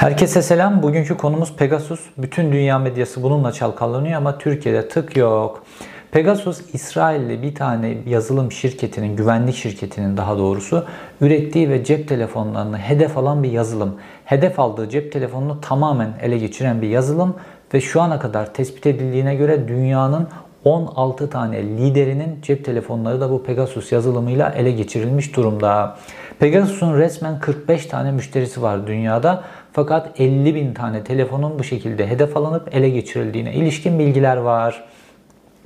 Herkese selam. Bugünkü konumuz Pegasus. Bütün dünya medyası bununla çalkalanıyor ama Türkiye'de tık yok. Pegasus İsrailli bir tane yazılım şirketinin, güvenlik şirketinin daha doğrusu ürettiği ve cep telefonlarını hedef alan bir yazılım. Hedef aldığı cep telefonunu tamamen ele geçiren bir yazılım ve şu ana kadar tespit edildiğine göre dünyanın 16 tane liderinin cep telefonları da bu Pegasus yazılımıyla ele geçirilmiş durumda. Pegasus'un resmen 45 tane müşterisi var dünyada. Fakat 50 bin tane telefonun bu şekilde hedef alınıp ele geçirildiğine ilişkin bilgiler var.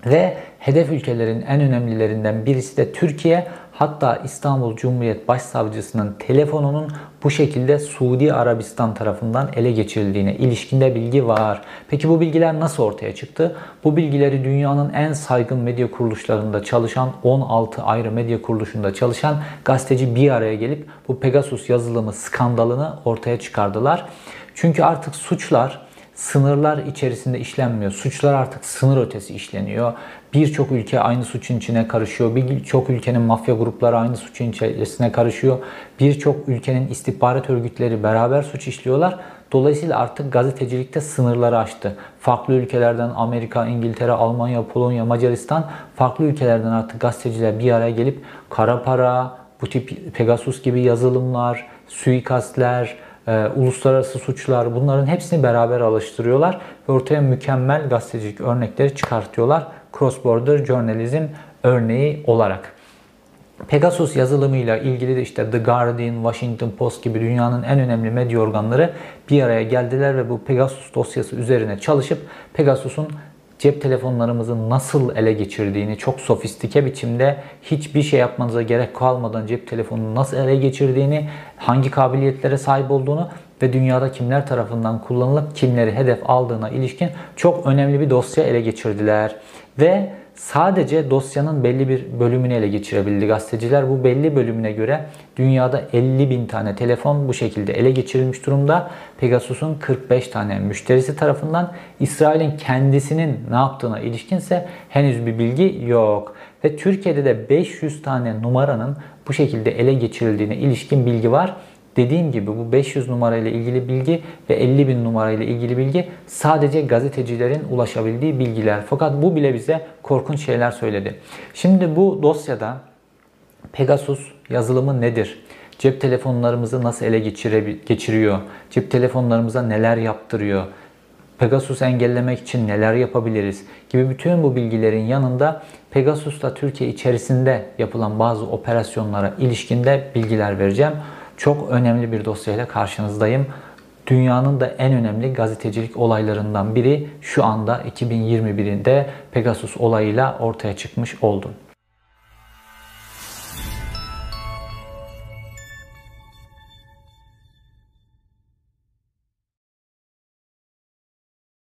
Ve hedef ülkelerin en önemlilerinden birisi de Türkiye. Hatta İstanbul Cumhuriyet Başsavcısının telefonunun bu şekilde Suudi Arabistan tarafından ele geçirildiğine ilişkinde bilgi var. Peki bu bilgiler nasıl ortaya çıktı? Bu bilgileri dünyanın en saygın medya kuruluşlarında çalışan 16 ayrı medya kuruluşunda çalışan gazeteci bir araya gelip bu Pegasus yazılımı skandalını ortaya çıkardılar. Çünkü artık suçlar sınırlar içerisinde işlenmiyor. Suçlar artık sınır ötesi işleniyor. Birçok ülke aynı suçun içine karışıyor. Birçok ülkenin mafya grupları aynı suçun içerisine karışıyor. Birçok ülkenin istihbarat örgütleri beraber suç işliyorlar. Dolayısıyla artık gazetecilikte sınırları aştı. Farklı ülkelerden Amerika, İngiltere, Almanya, Polonya, Macaristan farklı ülkelerden artık gazeteciler bir araya gelip kara para, bu tip Pegasus gibi yazılımlar, suikastler, e, uluslararası suçlar bunların hepsini beraber alıştırıyorlar ve ortaya mükemmel gazetecilik örnekleri çıkartıyorlar. Cross Border Journalism örneği olarak. Pegasus yazılımıyla ilgili de işte The Guardian, Washington Post gibi dünyanın en önemli medya organları bir araya geldiler ve bu Pegasus dosyası üzerine çalışıp Pegasus'un cep telefonlarımızı nasıl ele geçirdiğini çok sofistike biçimde hiçbir şey yapmanıza gerek kalmadan cep telefonunu nasıl ele geçirdiğini, hangi kabiliyetlere sahip olduğunu ve dünyada kimler tarafından kullanılıp kimleri hedef aldığına ilişkin çok önemli bir dosya ele geçirdiler. Ve sadece dosyanın belli bir bölümünü ele geçirebildi gazeteciler. Bu belli bölümüne göre dünyada 50 bin tane telefon bu şekilde ele geçirilmiş durumda. Pegasus'un 45 tane müşterisi tarafından İsrail'in kendisinin ne yaptığına ilişkinse henüz bir bilgi yok. Ve Türkiye'de de 500 tane numaranın bu şekilde ele geçirildiğine ilişkin bilgi var. Dediğim gibi bu 500 numarayla ilgili bilgi ve 50 bin numarayla ilgili bilgi sadece gazetecilerin ulaşabildiği bilgiler. Fakat bu bile bize korkunç şeyler söyledi. Şimdi bu dosyada Pegasus yazılımı nedir? Cep telefonlarımızı nasıl ele geçiriyor? Cep telefonlarımıza neler yaptırıyor? Pegasus engellemek için neler yapabiliriz gibi bütün bu bilgilerin yanında Pegasus'ta Türkiye içerisinde yapılan bazı operasyonlara ilişkinde bilgiler vereceğim. Çok önemli bir dosyayla karşınızdayım. Dünyanın da en önemli gazetecilik olaylarından biri şu anda 2021'inde Pegasus olayıyla ortaya çıkmış oldu.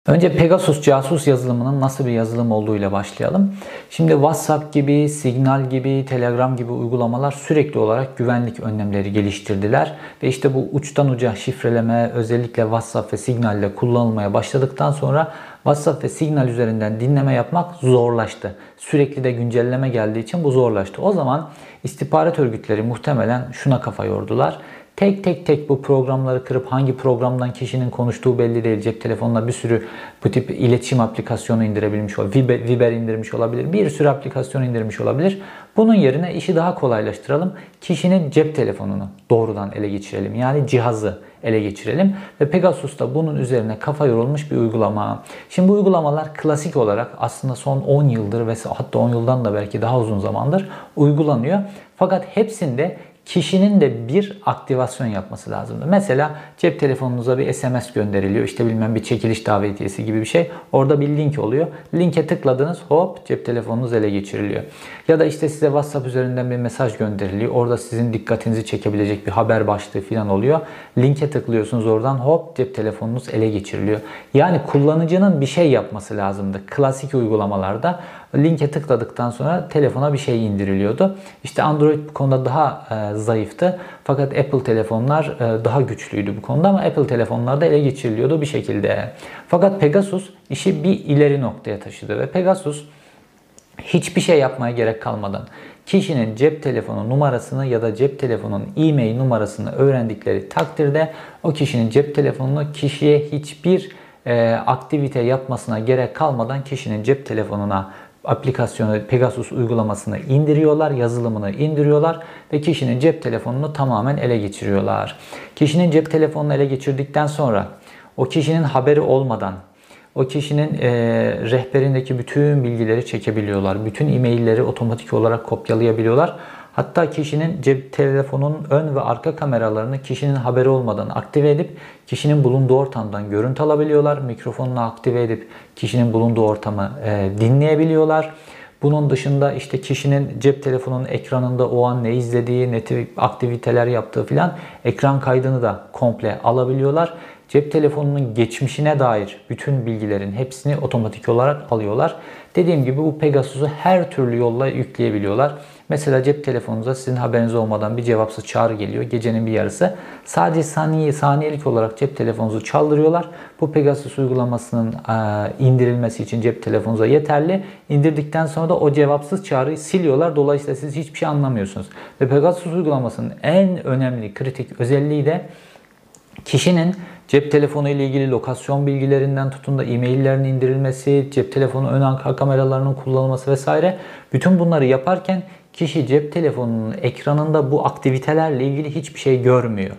Önce Pegasus casus yazılımının nasıl bir yazılım olduğuyla başlayalım. Şimdi WhatsApp gibi, Signal gibi, Telegram gibi uygulamalar sürekli olarak güvenlik önlemleri geliştirdiler. Ve işte bu uçtan uca şifreleme özellikle WhatsApp ve Signal ile kullanılmaya başladıktan sonra WhatsApp ve Signal üzerinden dinleme yapmak zorlaştı. Sürekli de güncelleme geldiği için bu zorlaştı. O zaman istihbarat örgütleri muhtemelen şuna kafa yordular. Tek tek tek bu programları kırıp hangi programdan kişinin konuştuğu belli değil. Cep telefonuna bir sürü bu tip iletişim aplikasyonu indirebilmiş olabilir. Viber, Viber indirmiş olabilir. Bir sürü aplikasyon indirmiş olabilir. Bunun yerine işi daha kolaylaştıralım. Kişinin cep telefonunu doğrudan ele geçirelim. Yani cihazı ele geçirelim. Ve Pegasus da bunun üzerine kafa yorulmuş bir uygulama. Şimdi bu uygulamalar klasik olarak aslında son 10 yıldır ve hatta 10 yıldan da belki daha uzun zamandır uygulanıyor. Fakat hepsinde kişinin de bir aktivasyon yapması lazımdı. Mesela cep telefonunuza bir SMS gönderiliyor. İşte bilmem bir çekiliş davetiyesi gibi bir şey. Orada bir link oluyor. Linke tıkladınız hop cep telefonunuz ele geçiriliyor. Ya da işte size WhatsApp üzerinden bir mesaj gönderiliyor. Orada sizin dikkatinizi çekebilecek bir haber başlığı falan oluyor. Linke tıklıyorsunuz oradan hop cep telefonunuz ele geçiriliyor. Yani kullanıcının bir şey yapması lazımdı. Klasik uygulamalarda linke tıkladıktan sonra telefona bir şey indiriliyordu. İşte Android bu konuda daha e, zayıftı. Fakat Apple telefonlar e, daha güçlüydü bu konuda ama Apple telefonlarda ele geçiriliyordu bir şekilde. Fakat Pegasus işi bir ileri noktaya taşıdı ve Pegasus hiçbir şey yapmaya gerek kalmadan kişinin cep telefonu numarasını ya da cep telefonunun e-mail numarasını öğrendikleri takdirde o kişinin cep telefonunu kişiye hiçbir e, aktivite yapmasına gerek kalmadan kişinin cep telefonuna aplikasyonu Pegasus uygulamasını indiriyorlar, yazılımını indiriyorlar ve kişinin cep telefonunu tamamen ele geçiriyorlar. Kişinin cep telefonunu ele geçirdikten sonra o kişinin haberi olmadan o kişinin e, rehberindeki bütün bilgileri çekebiliyorlar. Bütün e-mailleri otomatik olarak kopyalayabiliyorlar. Hatta kişinin cep telefonunun ön ve arka kameralarını kişinin haberi olmadan aktive edip kişinin bulunduğu ortamdan görüntü alabiliyorlar. Mikrofonunu aktive edip kişinin bulunduğu ortamı e, dinleyebiliyorlar. Bunun dışında işte kişinin cep telefonunun ekranında o an ne izlediği, ne aktiviteler yaptığı filan ekran kaydını da komple alabiliyorlar. Cep telefonunun geçmişine dair bütün bilgilerin hepsini otomatik olarak alıyorlar. Dediğim gibi bu Pegasus'u her türlü yolla yükleyebiliyorlar. Mesela cep telefonunuza sizin haberiniz olmadan bir cevapsız çağrı geliyor gecenin bir yarısı. Sadece saniye saniyelik olarak cep telefonunuzu çaldırıyorlar. Bu Pegasus uygulamasının indirilmesi için cep telefonunuza yeterli. İndirdikten sonra da o cevapsız çağrıyı siliyorlar. Dolayısıyla siz hiçbir şey anlamıyorsunuz. Ve Pegasus uygulamasının en önemli kritik özelliği de kişinin cep telefonu ile ilgili lokasyon bilgilerinden tutun da e-maillerin indirilmesi, cep telefonu ön arka kameralarının kullanılması vesaire bütün bunları yaparken kişi cep telefonunun ekranında bu aktivitelerle ilgili hiçbir şey görmüyor.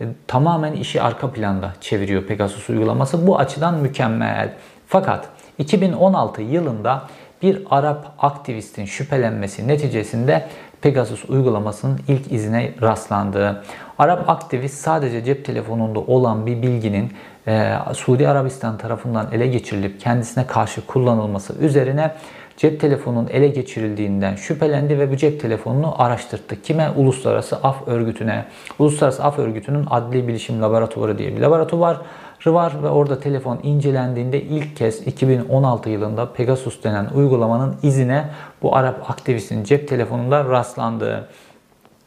E, tamamen işi arka planda çeviriyor Pegasus uygulaması. Bu açıdan mükemmel. Fakat 2016 yılında bir Arap aktivistin şüphelenmesi neticesinde Pegasus uygulamasının ilk izine rastlandı. Arap aktivist sadece cep telefonunda olan bir bilginin e, Suudi Arabistan tarafından ele geçirilip kendisine karşı kullanılması üzerine cep telefonunun ele geçirildiğinden şüphelendi ve bu cep telefonunu araştırdı. Kime? Uluslararası Af Örgütü'ne. Uluslararası Af Örgütü'nün Adli Bilişim Laboratuvarı diye bir laboratuvar var ve orada telefon incelendiğinde ilk kez 2016 yılında Pegasus denen uygulamanın izine bu Arap aktivistin cep telefonunda rastlandı.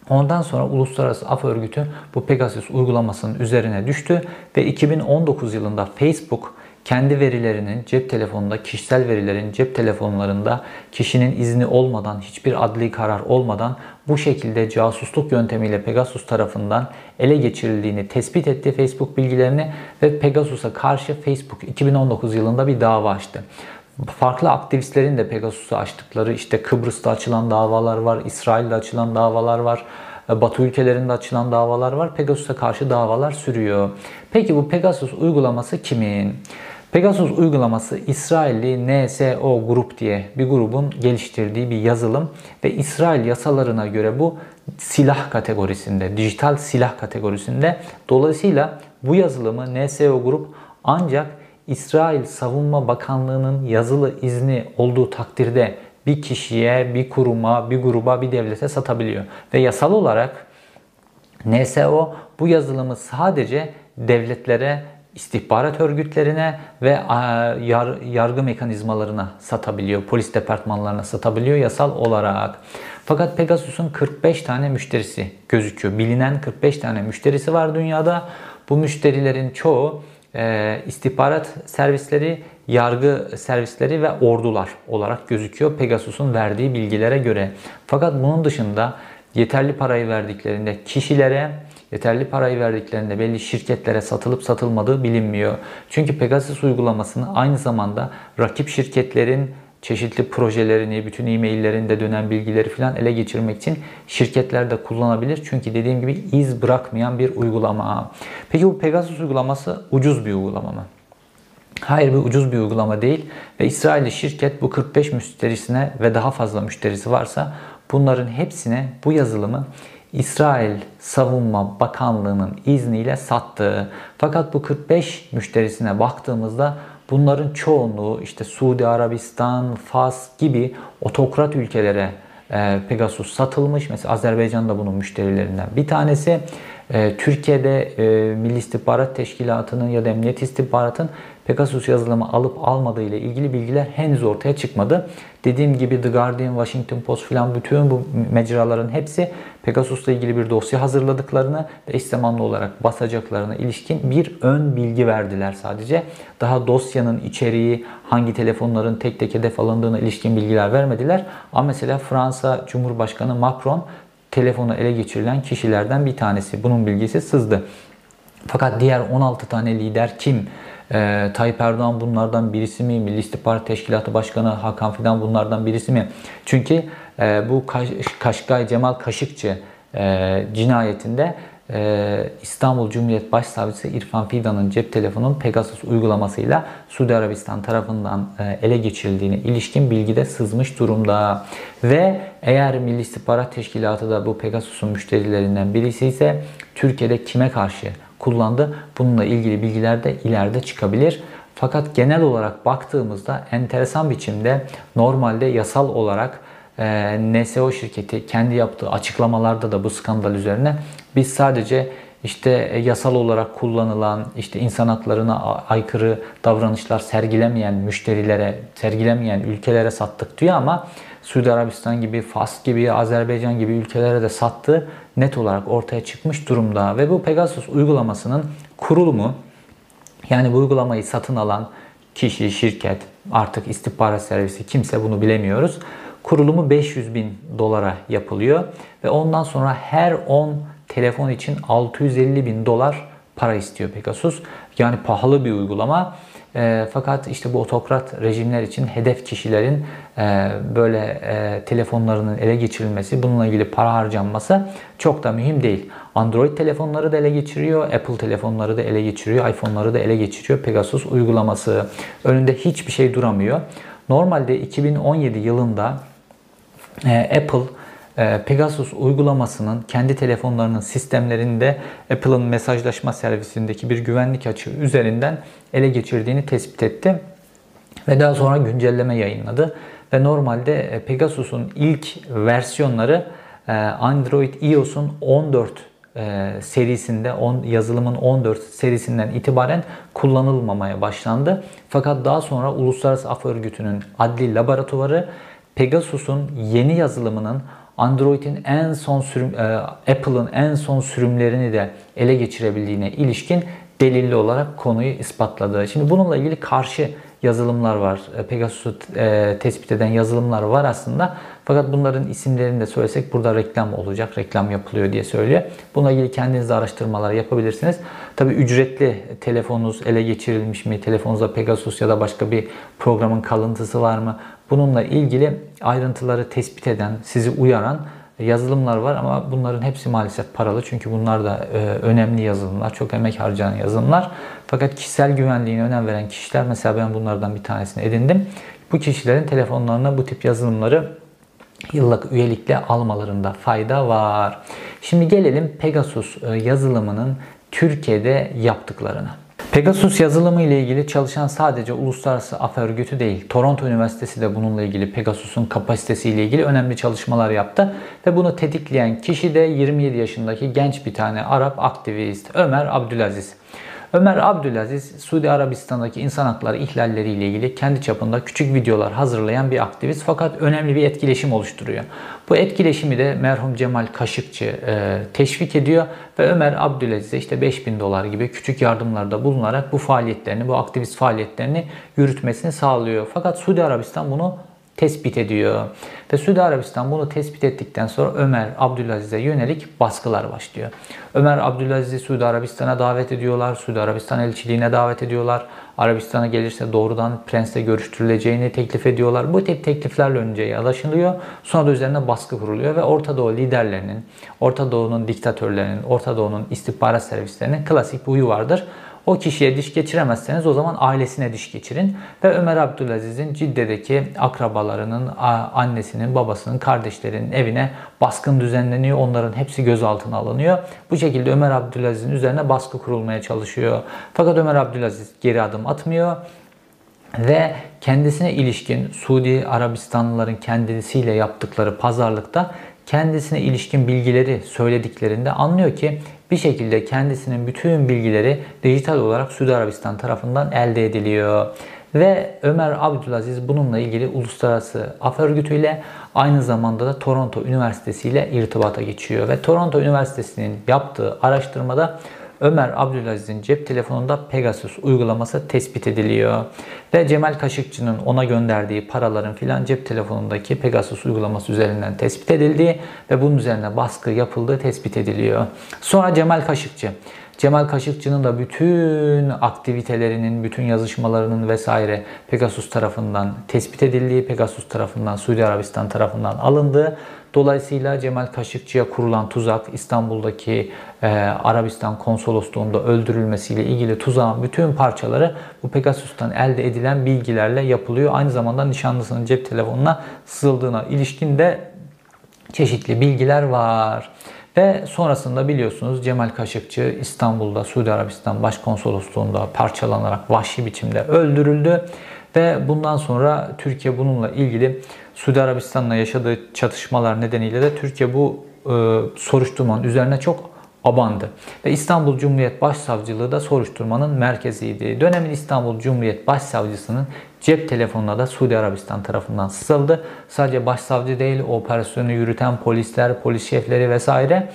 Ondan sonra Uluslararası Af Örgütü bu Pegasus uygulamasının üzerine düştü ve 2019 yılında Facebook kendi verilerinin cep telefonunda, kişisel verilerin cep telefonlarında kişinin izni olmadan, hiçbir adli karar olmadan bu şekilde casusluk yöntemiyle Pegasus tarafından ele geçirildiğini tespit etti Facebook bilgilerini ve Pegasus'a karşı Facebook 2019 yılında bir dava açtı. Farklı aktivistlerin de Pegasus'u açtıkları işte Kıbrıs'ta açılan davalar var, İsrail'de açılan davalar var. Batı ülkelerinde açılan davalar var. Pegasus'a karşı davalar sürüyor. Peki bu Pegasus uygulaması kimin? Pegasus uygulaması İsrailli NSO Grup diye bir grubun geliştirdiği bir yazılım ve İsrail yasalarına göre bu silah kategorisinde, dijital silah kategorisinde. Dolayısıyla bu yazılımı NSO Grup ancak İsrail Savunma Bakanlığı'nın yazılı izni olduğu takdirde bir kişiye, bir kuruma, bir gruba, bir devlete satabiliyor. Ve yasal olarak NSO bu yazılımı sadece devletlere istihbarat örgütlerine ve yar, yargı mekanizmalarına satabiliyor. Polis departmanlarına satabiliyor yasal olarak. Fakat Pegasus'un 45 tane müşterisi gözüküyor. Bilinen 45 tane müşterisi var dünyada. Bu müşterilerin çoğu e, istihbarat servisleri, yargı servisleri ve ordular olarak gözüküyor Pegasus'un verdiği bilgilere göre. Fakat bunun dışında yeterli parayı verdiklerinde kişilere yeterli parayı verdiklerinde belli şirketlere satılıp satılmadığı bilinmiyor. Çünkü Pegasus uygulamasını aynı zamanda rakip şirketlerin çeşitli projelerini, bütün e-maillerinde dönen bilgileri falan ele geçirmek için şirketler de kullanabilir. Çünkü dediğim gibi iz bırakmayan bir uygulama. Peki bu Pegasus uygulaması ucuz bir uygulama mı? Hayır bir ucuz bir uygulama değil ve İsrailli şirket bu 45 müşterisine ve daha fazla müşterisi varsa bunların hepsine bu yazılımı İsrail Savunma Bakanlığı'nın izniyle sattı. Fakat bu 45 müşterisine baktığımızda bunların çoğunluğu işte Suudi Arabistan, Fas gibi otokrat ülkelere e, Pegasus satılmış. Mesela Azerbaycan da bunun müşterilerinden bir tanesi. E, Türkiye'de e, Milli İstihbarat Teşkilatı'nın ya da Emniyet İstihbarat'ın Pegasus yazılımı alıp almadığı ile ilgili bilgiler henüz ortaya çıkmadı. Dediğim gibi The Guardian, Washington Post filan bütün bu mecraların hepsi Pegasus'la ilgili bir dosya hazırladıklarını ve eş zamanlı olarak basacaklarına ilişkin bir ön bilgi verdiler sadece. Daha dosyanın içeriği, hangi telefonların tek tek hedef alındığına ilişkin bilgiler vermediler. Ama mesela Fransa Cumhurbaşkanı Macron telefonu ele geçirilen kişilerden bir tanesi. Bunun bilgisi sızdı. Fakat diğer 16 tane lider kim? Ee, Tayyip Erdoğan bunlardan birisi mi? Milli İstihbarat Teşkilatı Başkanı Hakan Fidan bunlardan birisi mi? Çünkü e, bu Kaş Kaşkay Cemal Kaşıkçı e, cinayetinde e, İstanbul Cumhuriyet Başsavcısı İrfan Fidan'ın cep telefonunun Pegasus uygulamasıyla Suudi Arabistan tarafından e, ele geçirildiğine ilişkin bilgi de sızmış durumda. Ve eğer Milli İstihbarat Teşkilatı da bu Pegasus'un müşterilerinden birisi ise Türkiye'de kime karşı kullandı? Bununla ilgili bilgiler de ileride çıkabilir. Fakat genel olarak baktığımızda enteresan biçimde normalde yasal olarak e, NSO şirketi kendi yaptığı açıklamalarda da bu skandal üzerine biz sadece işte e, yasal olarak kullanılan işte insan haklarına aykırı davranışlar sergilemeyen müşterilere, sergilemeyen ülkelere sattık diyor ama Suudi Arabistan gibi, Fas gibi, Azerbaycan gibi ülkelere de sattı net olarak ortaya çıkmış durumda. Ve bu Pegasus uygulamasının kurulumu yani bu uygulamayı satın alan kişi, şirket, artık istihbarat servisi kimse bunu bilemiyoruz. Kurulumu 500 bin dolara yapılıyor ve ondan sonra her 10 telefon için 650 bin dolar para istiyor Pegasus. Yani pahalı bir uygulama. E, fakat işte bu otokrat rejimler için hedef kişilerin e, böyle e, telefonlarının ele geçirilmesi, bununla ilgili para harcanması çok da mühim değil. Android telefonları da ele geçiriyor, Apple telefonları da ele geçiriyor, iPhone'ları da ele geçiriyor Pegasus uygulaması. Önünde hiçbir şey duramıyor. Normalde 2017 yılında e, Apple Pegasus uygulamasının kendi telefonlarının sistemlerinde Apple'ın mesajlaşma servisindeki bir güvenlik açığı üzerinden ele geçirdiğini tespit etti. Ve daha sonra güncelleme yayınladı. Ve normalde e, Pegasus'un ilk versiyonları e, Android iOS'un 14 serisinde on, yazılımın 14 serisinden itibaren kullanılmamaya başlandı. Fakat daha sonra Uluslararası Af Örgütü'nün adli laboratuvarı Pegasus'un yeni yazılımının Android'in en son sürüm, e, Apple'ın en son sürümlerini de ele geçirebildiğine ilişkin delilli olarak konuyu ispatladı. Şimdi bununla ilgili karşı yazılımlar var. E, Pegasus'u e, tespit eden yazılımlar var aslında. Fakat bunların isimlerini de söylesek burada reklam olacak. Reklam yapılıyor diye söylüyor. Bununla ilgili kendiniz de araştırmalar yapabilirsiniz. Tabi ücretli telefonunuz ele geçirilmiş mi? Telefonunuzda Pegasus ya da başka bir programın kalıntısı var mı? Bununla ilgili ayrıntıları tespit eden, sizi uyaran yazılımlar var ama bunların hepsi maalesef paralı. Çünkü bunlar da e, önemli yazılımlar, çok emek harcayan yazılımlar. Fakat kişisel güvenliğine önem veren kişiler, mesela ben bunlardan bir tanesini edindim. Bu kişilerin telefonlarına bu tip yazılımları yıllık üyelikle almalarında fayda var. Şimdi gelelim Pegasus e, yazılımının Türkiye'de yaptıklarına. Pegasus yazılımı ile ilgili çalışan sadece Uluslararası Af Örgütü değil, Toronto Üniversitesi de bununla ilgili Pegasus'un kapasitesi ile ilgili önemli çalışmalar yaptı ve bunu tetikleyen kişi de 27 yaşındaki genç bir tane Arap aktivist Ömer Abdülaziz. Ömer Abdülaziz, Suudi Arabistan'daki insan hakları ihlalleri ile ilgili kendi çapında küçük videolar hazırlayan bir aktivist fakat önemli bir etkileşim oluşturuyor. Bu etkileşimi de merhum Cemal Kaşıkçı e, teşvik ediyor ve Ömer Abdülaziz'e işte 5000 dolar gibi küçük yardımlarda bulunarak bu faaliyetlerini, bu aktivist faaliyetlerini yürütmesini sağlıyor. Fakat Suudi Arabistan bunu tespit ediyor. Ve Suudi Arabistan bunu tespit ettikten sonra Ömer Abdülaziz'e yönelik baskılar başlıyor. Ömer Abdülaziz'i Suudi Arabistan'a davet ediyorlar. Suudi Arabistan elçiliğine davet ediyorlar. Arabistan'a gelirse doğrudan prensle görüştürüleceğini teklif ediyorlar. Bu tip tekliflerle önce yalaşılıyor. Sonra da üzerine baskı kuruluyor ve Orta Doğu liderlerinin, Orta Doğu'nun diktatörlerinin, Orta Doğu'nun istihbarat servislerinin klasik bir huyu vardır. O kişiye diş geçiremezseniz o zaman ailesine diş geçirin. Ve Ömer Abdülaziz'in Cidde'deki akrabalarının, annesinin, babasının, kardeşlerinin evine baskın düzenleniyor. Onların hepsi gözaltına alınıyor. Bu şekilde Ömer Abdülaziz'in üzerine baskı kurulmaya çalışıyor. Fakat Ömer Abdülaziz geri adım atmıyor ve kendisine ilişkin Suudi Arabistanlıların kendisiyle yaptıkları pazarlıkta kendisine ilişkin bilgileri söylediklerinde anlıyor ki bir şekilde kendisinin bütün bilgileri dijital olarak Suudi Arabistan tarafından elde ediliyor. Ve Ömer Abdülaziz bununla ilgili Uluslararası Af Örgütü ile aynı zamanda da Toronto Üniversitesi ile irtibata geçiyor. Ve Toronto Üniversitesi'nin yaptığı araştırmada Ömer Abdülaziz'in cep telefonunda Pegasus uygulaması tespit ediliyor. Ve Cemal Kaşıkçı'nın ona gönderdiği paraların filan cep telefonundaki Pegasus uygulaması üzerinden tespit edildiği ve bunun üzerine baskı yapıldığı tespit ediliyor. Sonra Cemal Kaşıkçı Cemal Kaşıkçı'nın da bütün aktivitelerinin, bütün yazışmalarının vesaire Pegasus tarafından tespit edildiği, Pegasus tarafından, Suudi Arabistan tarafından alındığı Dolayısıyla Cemal Kaşıkçı'ya kurulan tuzak İstanbul'daki e, Arabistan konsolosluğunda öldürülmesiyle ilgili tuzağın bütün parçaları bu Pegasus'tan elde edilen bilgilerle yapılıyor. Aynı zamanda nişanlısının cep telefonuna sızıldığına ilişkin de çeşitli bilgiler var. Ve sonrasında biliyorsunuz Cemal Kaşıkçı İstanbul'da Suudi Arabistan Başkonsolosluğu'nda parçalanarak vahşi biçimde öldürüldü. Ve bundan sonra Türkiye bununla ilgili Suudi Arabistan'la yaşadığı çatışmalar nedeniyle de Türkiye bu e, soruşturmanın üzerine çok abandı. Ve İstanbul Cumhuriyet Başsavcılığı da soruşturmanın merkeziydi. Dönemin İstanbul Cumhuriyet Başsavcısının cep telefonuna da Suudi Arabistan tarafından sızıldı. Sadece başsavcı değil, operasyonu yürüten polisler, polis şefleri vesaire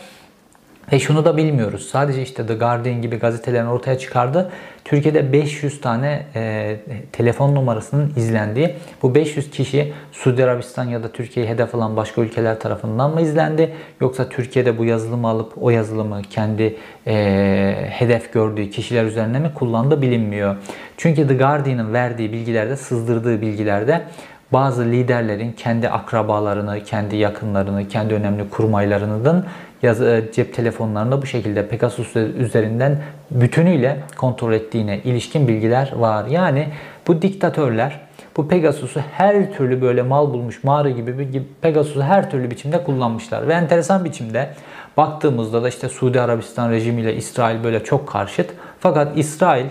ve şunu da bilmiyoruz. Sadece işte The Guardian gibi gazetelerin ortaya çıkardı. Türkiye'de 500 tane e, telefon numarasının izlendiği bu 500 kişi Suudi Arabistan ya da Türkiye'yi hedef alan başka ülkeler tarafından mı izlendi? Yoksa Türkiye'de bu yazılımı alıp o yazılımı kendi e, hedef gördüğü kişiler üzerine mi kullandı bilinmiyor. Çünkü The Guardian'ın verdiği bilgilerde, sızdırdığı bilgilerde bazı liderlerin kendi akrabalarını, kendi yakınlarını, kendi önemli kurmaylarının yazı, cep telefonlarında bu şekilde Pegasus üzerinden bütünüyle kontrol ettiğine ilişkin bilgiler var. Yani bu diktatörler bu Pegasus'u her türlü böyle mal bulmuş mağara gibi bir Pegasus'u her türlü biçimde kullanmışlar. Ve enteresan biçimde baktığımızda da işte Suudi Arabistan rejimiyle İsrail böyle çok karşıt. Fakat İsrail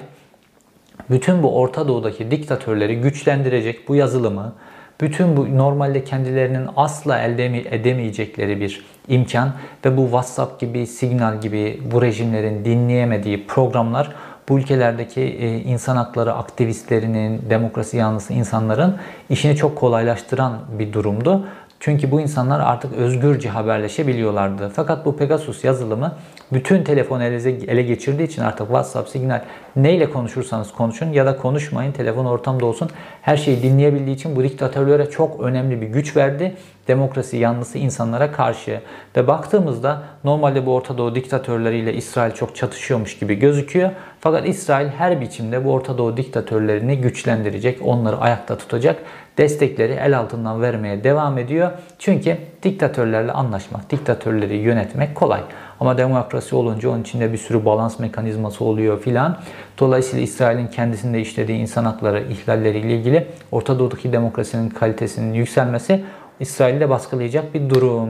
bütün bu Orta Doğu'daki diktatörleri güçlendirecek bu yazılımı, bütün bu normalde kendilerinin asla elde edemeyecekleri bir imkan ve bu WhatsApp gibi, Signal gibi bu rejimlerin dinleyemediği programlar bu ülkelerdeki e, insan hakları aktivistlerinin, demokrasi yanlısı insanların işini çok kolaylaştıran bir durumdu. Çünkü bu insanlar artık özgürce haberleşebiliyorlardı. Fakat bu Pegasus yazılımı bütün telefon ele, geçirdiği için artık WhatsApp, Signal neyle konuşursanız konuşun ya da konuşmayın telefon ortamda olsun. Her şeyi dinleyebildiği için bu diktatörlere çok önemli bir güç verdi. Demokrasi yanlısı insanlara karşı. Ve baktığımızda normalde bu Orta Doğu diktatörleriyle İsrail çok çatışıyormuş gibi gözüküyor. Fakat İsrail her biçimde bu Orta Doğu diktatörlerini güçlendirecek, onları ayakta tutacak destekleri el altından vermeye devam ediyor. Çünkü diktatörlerle anlaşmak, diktatörleri yönetmek kolay. Ama demokrasi olunca onun içinde bir sürü balans mekanizması oluyor filan. Dolayısıyla İsrail'in kendisinde işlediği insan hakları ihlalleriyle ilgili Orta Doğu'daki demokrasinin kalitesinin yükselmesi İsrail'de baskılayacak bir durum.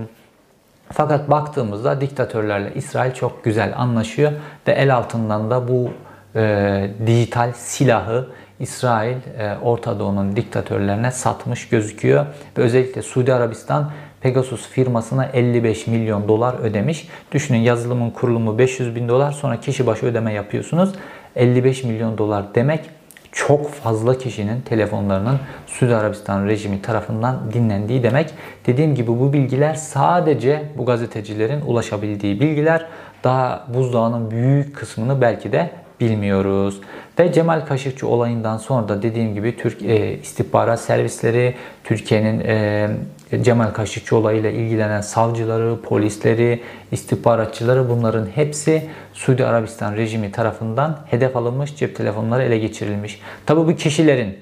Fakat baktığımızda diktatörlerle İsrail çok güzel anlaşıyor ve el altından da bu e, dijital silahı İsrail e, Orta Doğu'nun diktatörlerine satmış gözüküyor. Ve özellikle Suudi Arabistan Pegasus firmasına 55 milyon dolar ödemiş. Düşünün yazılımın kurulumu 500 bin dolar sonra kişi başı ödeme yapıyorsunuz. 55 milyon dolar demek çok fazla kişinin telefonlarının Suudi Arabistan rejimi tarafından dinlendiği demek. Dediğim gibi bu bilgiler sadece bu gazetecilerin ulaşabildiği bilgiler. Daha buzdağının büyük kısmını belki de bilmiyoruz. Ve Cemal Kaşıkçı olayından sonra da dediğim gibi Türk e, istihbarat servisleri, Türkiye'nin e, Cemal Kaşıkçı olayıyla ilgilenen savcıları, polisleri, istihbaratçıları bunların hepsi Suudi Arabistan rejimi tarafından hedef alınmış, cep telefonları ele geçirilmiş. Tabi bu kişilerin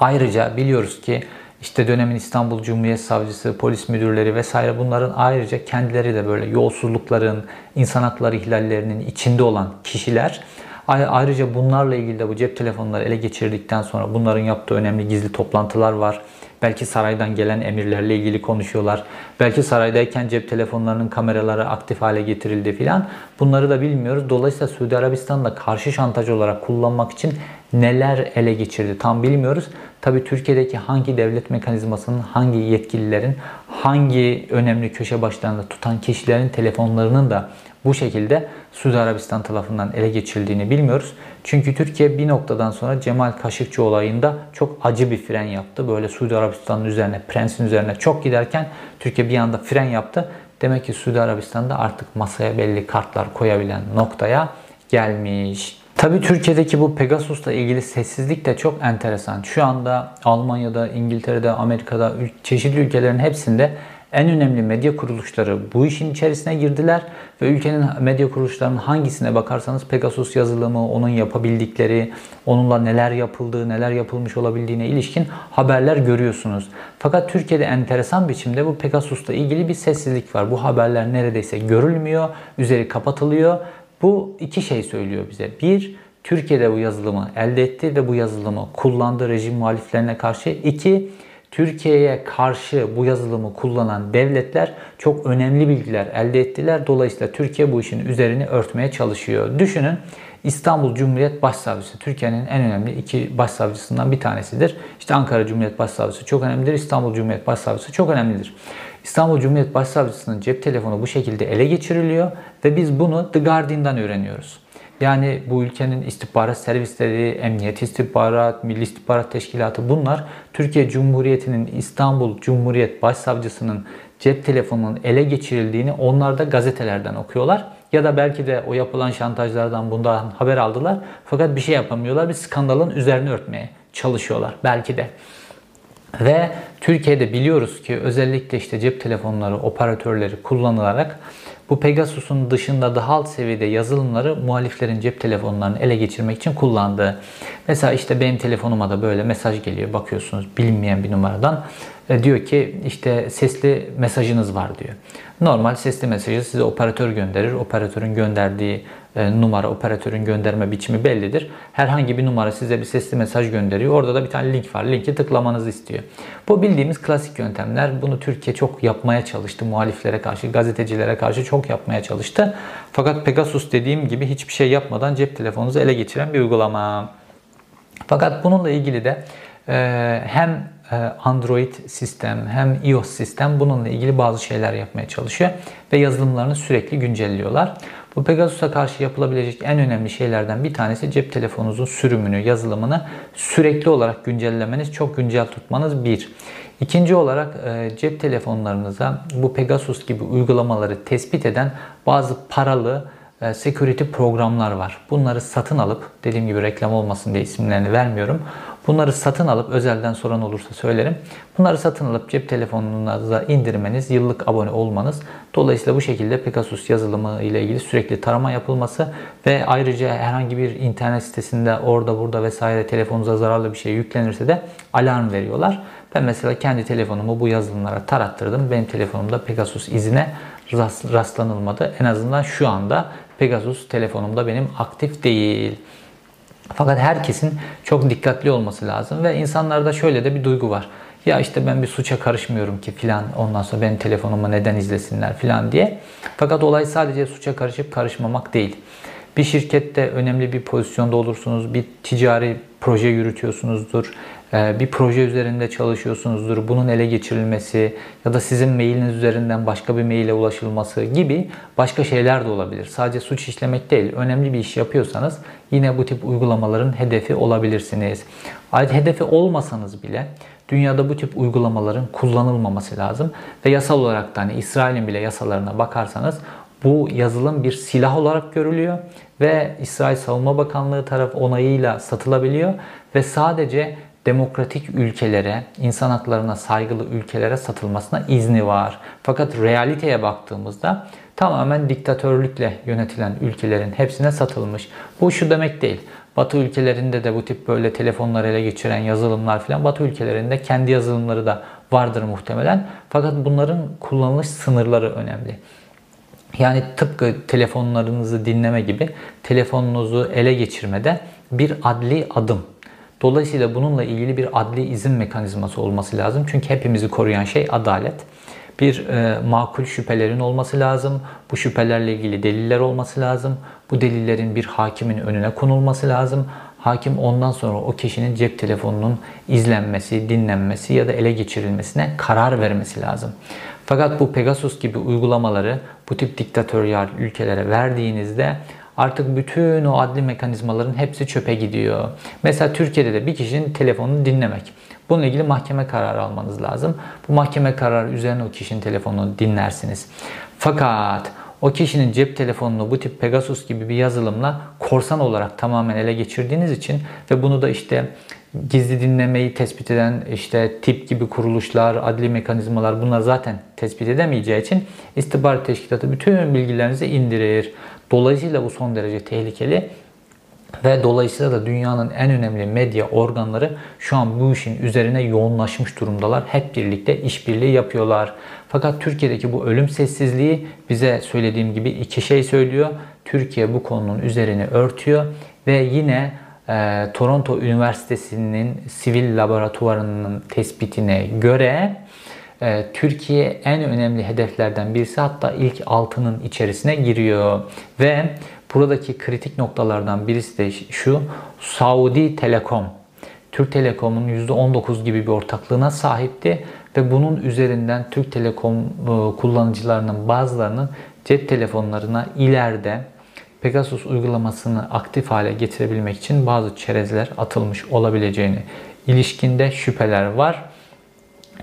ayrıca biliyoruz ki işte dönemin İstanbul Cumhuriyet Savcısı, polis müdürleri vesaire bunların ayrıca kendileri de böyle yolsuzlukların, insan hakları ihlallerinin içinde olan kişiler. Ayrıca bunlarla ilgili de bu cep telefonları ele geçirdikten sonra bunların yaptığı önemli gizli toplantılar var. Belki saraydan gelen emirlerle ilgili konuşuyorlar. Belki saraydayken cep telefonlarının kameraları aktif hale getirildi filan. Bunları da bilmiyoruz. Dolayısıyla Suudi Arabistan'da karşı şantaj olarak kullanmak için neler ele geçirdi tam bilmiyoruz. Tabi Türkiye'deki hangi devlet mekanizmasının, hangi yetkililerin, hangi önemli köşe başlarında tutan kişilerin telefonlarının da bu şekilde Suudi Arabistan tarafından ele geçirildiğini bilmiyoruz. Çünkü Türkiye bir noktadan sonra Cemal Kaşıkçı olayında çok acı bir fren yaptı. Böyle Suudi Arabistan'ın üzerine, prensin üzerine çok giderken Türkiye bir anda fren yaptı. Demek ki Suudi Arabistan'da artık masaya belli kartlar koyabilen noktaya gelmiş. Tabi Türkiye'deki bu Pegasus'la ilgili sessizlik de çok enteresan. Şu anda Almanya'da, İngiltere'de, Amerika'da, çeşitli ülkelerin hepsinde en önemli medya kuruluşları bu işin içerisine girdiler ve ülkenin medya kuruluşlarının hangisine bakarsanız Pegasus yazılımı, onun yapabildikleri, onunla neler yapıldığı, neler yapılmış olabildiğine ilişkin haberler görüyorsunuz. Fakat Türkiye'de enteresan biçimde bu Pegasus'la ilgili bir sessizlik var. Bu haberler neredeyse görülmüyor, üzeri kapatılıyor. Bu iki şey söylüyor bize. Bir, Türkiye'de bu yazılımı elde etti ve bu yazılımı kullandı rejim muhaliflerine karşı. İki, Türkiye'ye karşı bu yazılımı kullanan devletler çok önemli bilgiler elde ettiler. Dolayısıyla Türkiye bu işin üzerini örtmeye çalışıyor. Düşünün İstanbul Cumhuriyet Başsavcısı Türkiye'nin en önemli iki başsavcısından bir tanesidir. İşte Ankara Cumhuriyet Başsavcısı çok önemlidir. İstanbul Cumhuriyet Başsavcısı çok önemlidir. İstanbul Cumhuriyet Başsavcısının cep telefonu bu şekilde ele geçiriliyor ve biz bunu The Guardian'dan öğreniyoruz. Yani bu ülkenin istihbarat servisleri, emniyet istihbarat, milli istihbarat teşkilatı bunlar Türkiye Cumhuriyeti'nin İstanbul Cumhuriyet Başsavcısının cep telefonunun ele geçirildiğini onlar da gazetelerden okuyorlar. Ya da belki de o yapılan şantajlardan bundan haber aldılar. Fakat bir şey yapamıyorlar. Bir skandalın üzerine örtmeye çalışıyorlar belki de. Ve Türkiye'de biliyoruz ki özellikle işte cep telefonları operatörleri kullanılarak bu Pegasus'un dışında daha alt seviyede yazılımları muhaliflerin cep telefonlarını ele geçirmek için kullandı. Mesela işte benim telefonuma da böyle mesaj geliyor. Bakıyorsunuz bilinmeyen bir numaradan. E, diyor ki işte sesli mesajınız var diyor. Normal sesli mesajı size operatör gönderir. Operatörün gönderdiği numara, operatörün gönderme biçimi bellidir. Herhangi bir numara size bir sesli mesaj gönderiyor. Orada da bir tane link var. Linki tıklamanızı istiyor. Bu bildiğimiz klasik yöntemler. Bunu Türkiye çok yapmaya çalıştı. Muhaliflere karşı, gazetecilere karşı çok yapmaya çalıştı. Fakat Pegasus dediğim gibi hiçbir şey yapmadan cep telefonunuzu ele geçiren bir uygulama. Fakat bununla ilgili de e, hem e, Android sistem hem iOS sistem bununla ilgili bazı şeyler yapmaya çalışıyor ve yazılımlarını sürekli güncelliyorlar. Bu Pegasus'a karşı yapılabilecek en önemli şeylerden bir tanesi cep telefonunuzun sürümünü, yazılımını sürekli olarak güncellemeniz, çok güncel tutmanız bir. İkinci olarak e, cep telefonlarınıza bu Pegasus gibi uygulamaları tespit eden bazı paralı e, security programlar var. Bunları satın alıp, dediğim gibi reklam olmasın diye isimlerini vermiyorum. Bunları satın alıp, özelden soran olursa söylerim. Bunları satın alıp cep telefonunuza indirmeniz, yıllık abone olmanız. Dolayısıyla bu şekilde Pegasus yazılımı ile ilgili sürekli tarama yapılması ve ayrıca herhangi bir internet sitesinde orada burada vesaire telefonunuza zararlı bir şey yüklenirse de alarm veriyorlar. Ben mesela kendi telefonumu bu yazılımlara tarattırdım. Benim telefonumda Pegasus izine rastlanılmadı. En azından şu anda Pegasus telefonumda benim aktif değil. Fakat herkesin çok dikkatli olması lazım ve insanlarda şöyle de bir duygu var. Ya işte ben bir suça karışmıyorum ki filan ondan sonra benim telefonumu neden izlesinler filan diye. Fakat olay sadece suça karışıp karışmamak değil. Bir şirkette önemli bir pozisyonda olursunuz, bir ticari proje yürütüyorsunuzdur, bir proje üzerinde çalışıyorsunuzdur. Bunun ele geçirilmesi ya da sizin mailiniz üzerinden başka bir maile ulaşılması gibi başka şeyler de olabilir. Sadece suç işlemek değil. Önemli bir iş yapıyorsanız yine bu tip uygulamaların hedefi olabilirsiniz. Ayrıca hedefi olmasanız bile dünyada bu tip uygulamaların kullanılmaması lazım. Ve yasal olarak da hani İsrail'in bile yasalarına bakarsanız bu yazılım bir silah olarak görülüyor ve İsrail Savunma Bakanlığı taraf onayıyla satılabiliyor ve sadece demokratik ülkelere, insan haklarına saygılı ülkelere satılmasına izni var. Fakat realiteye baktığımızda tamamen diktatörlükle yönetilen ülkelerin hepsine satılmış. Bu şu demek değil. Batı ülkelerinde de bu tip böyle telefonları ele geçiren yazılımlar falan Batı ülkelerinde kendi yazılımları da vardır muhtemelen. Fakat bunların kullanılış sınırları önemli. Yani tıpkı telefonlarınızı dinleme gibi telefonunuzu ele geçirmede bir adli adım Dolayısıyla bununla ilgili bir adli izin mekanizması olması lazım. Çünkü hepimizi koruyan şey adalet. Bir e, makul şüphelerin olması lazım. Bu şüphelerle ilgili deliller olması lazım. Bu delillerin bir hakimin önüne konulması lazım. Hakim ondan sonra o kişinin cep telefonunun izlenmesi, dinlenmesi ya da ele geçirilmesine karar vermesi lazım. Fakat bu Pegasus gibi uygulamaları bu tip diktatöryal ülkelere verdiğinizde artık bütün o adli mekanizmaların hepsi çöpe gidiyor. Mesela Türkiye'de de bir kişinin telefonunu dinlemek. Bununla ilgili mahkeme kararı almanız lazım. Bu mahkeme kararı üzerine o kişinin telefonunu dinlersiniz. Fakat o kişinin cep telefonunu bu tip Pegasus gibi bir yazılımla korsan olarak tamamen ele geçirdiğiniz için ve bunu da işte gizli dinlemeyi tespit eden işte tip gibi kuruluşlar, adli mekanizmalar bunlar zaten tespit edemeyeceği için istihbarat teşkilatı bütün bilgilerinizi indirir. Dolayısıyla bu son derece tehlikeli ve dolayısıyla da dünyanın en önemli medya organları şu an bu işin üzerine yoğunlaşmış durumdalar. Hep birlikte işbirliği yapıyorlar. Fakat Türkiye'deki bu ölüm sessizliği bize söylediğim gibi iki şey söylüyor. Türkiye bu konunun üzerini örtüyor ve yine e, Toronto Üniversitesi'nin sivil laboratuvarının tespitine göre Türkiye en önemli hedeflerden birisi hatta ilk altının içerisine giriyor ve buradaki kritik noktalardan birisi de şu Saudi Telekom Türk Telekom'un %19 gibi bir ortaklığına sahipti ve bunun üzerinden Türk Telekom e, kullanıcılarının bazılarının cep telefonlarına ileride Pegasus uygulamasını aktif hale getirebilmek için bazı çerezler atılmış olabileceğini ilişkinde şüpheler var.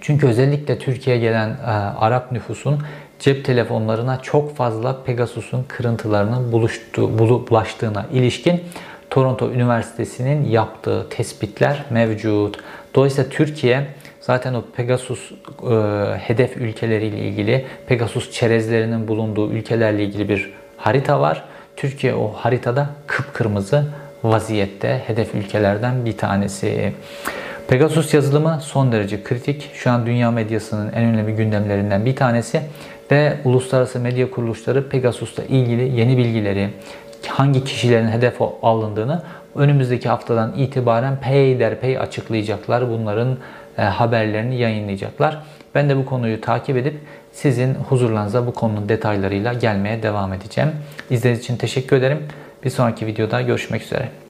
Çünkü özellikle Türkiye'ye gelen e, Arap nüfusun cep telefonlarına çok fazla Pegasus'un kırıntılarının buluştuğu, bulaştığına ilişkin Toronto Üniversitesi'nin yaptığı tespitler mevcut. Dolayısıyla Türkiye zaten o Pegasus e, hedef ülkeleriyle ilgili Pegasus çerezlerinin bulunduğu ülkelerle ilgili bir harita var. Türkiye o haritada kıpkırmızı vaziyette hedef ülkelerden bir tanesi. Pegasus yazılımı son derece kritik. Şu an dünya medyasının en önemli gündemlerinden bir tanesi ve uluslararası medya kuruluşları Pegasus'la ilgili yeni bilgileri, hangi kişilerin hedef alındığını önümüzdeki haftadan itibaren peyderpey açıklayacaklar. Bunların e, haberlerini yayınlayacaklar. Ben de bu konuyu takip edip sizin huzurlarınıza bu konunun detaylarıyla gelmeye devam edeceğim. İzlediğiniz için teşekkür ederim. Bir sonraki videoda görüşmek üzere.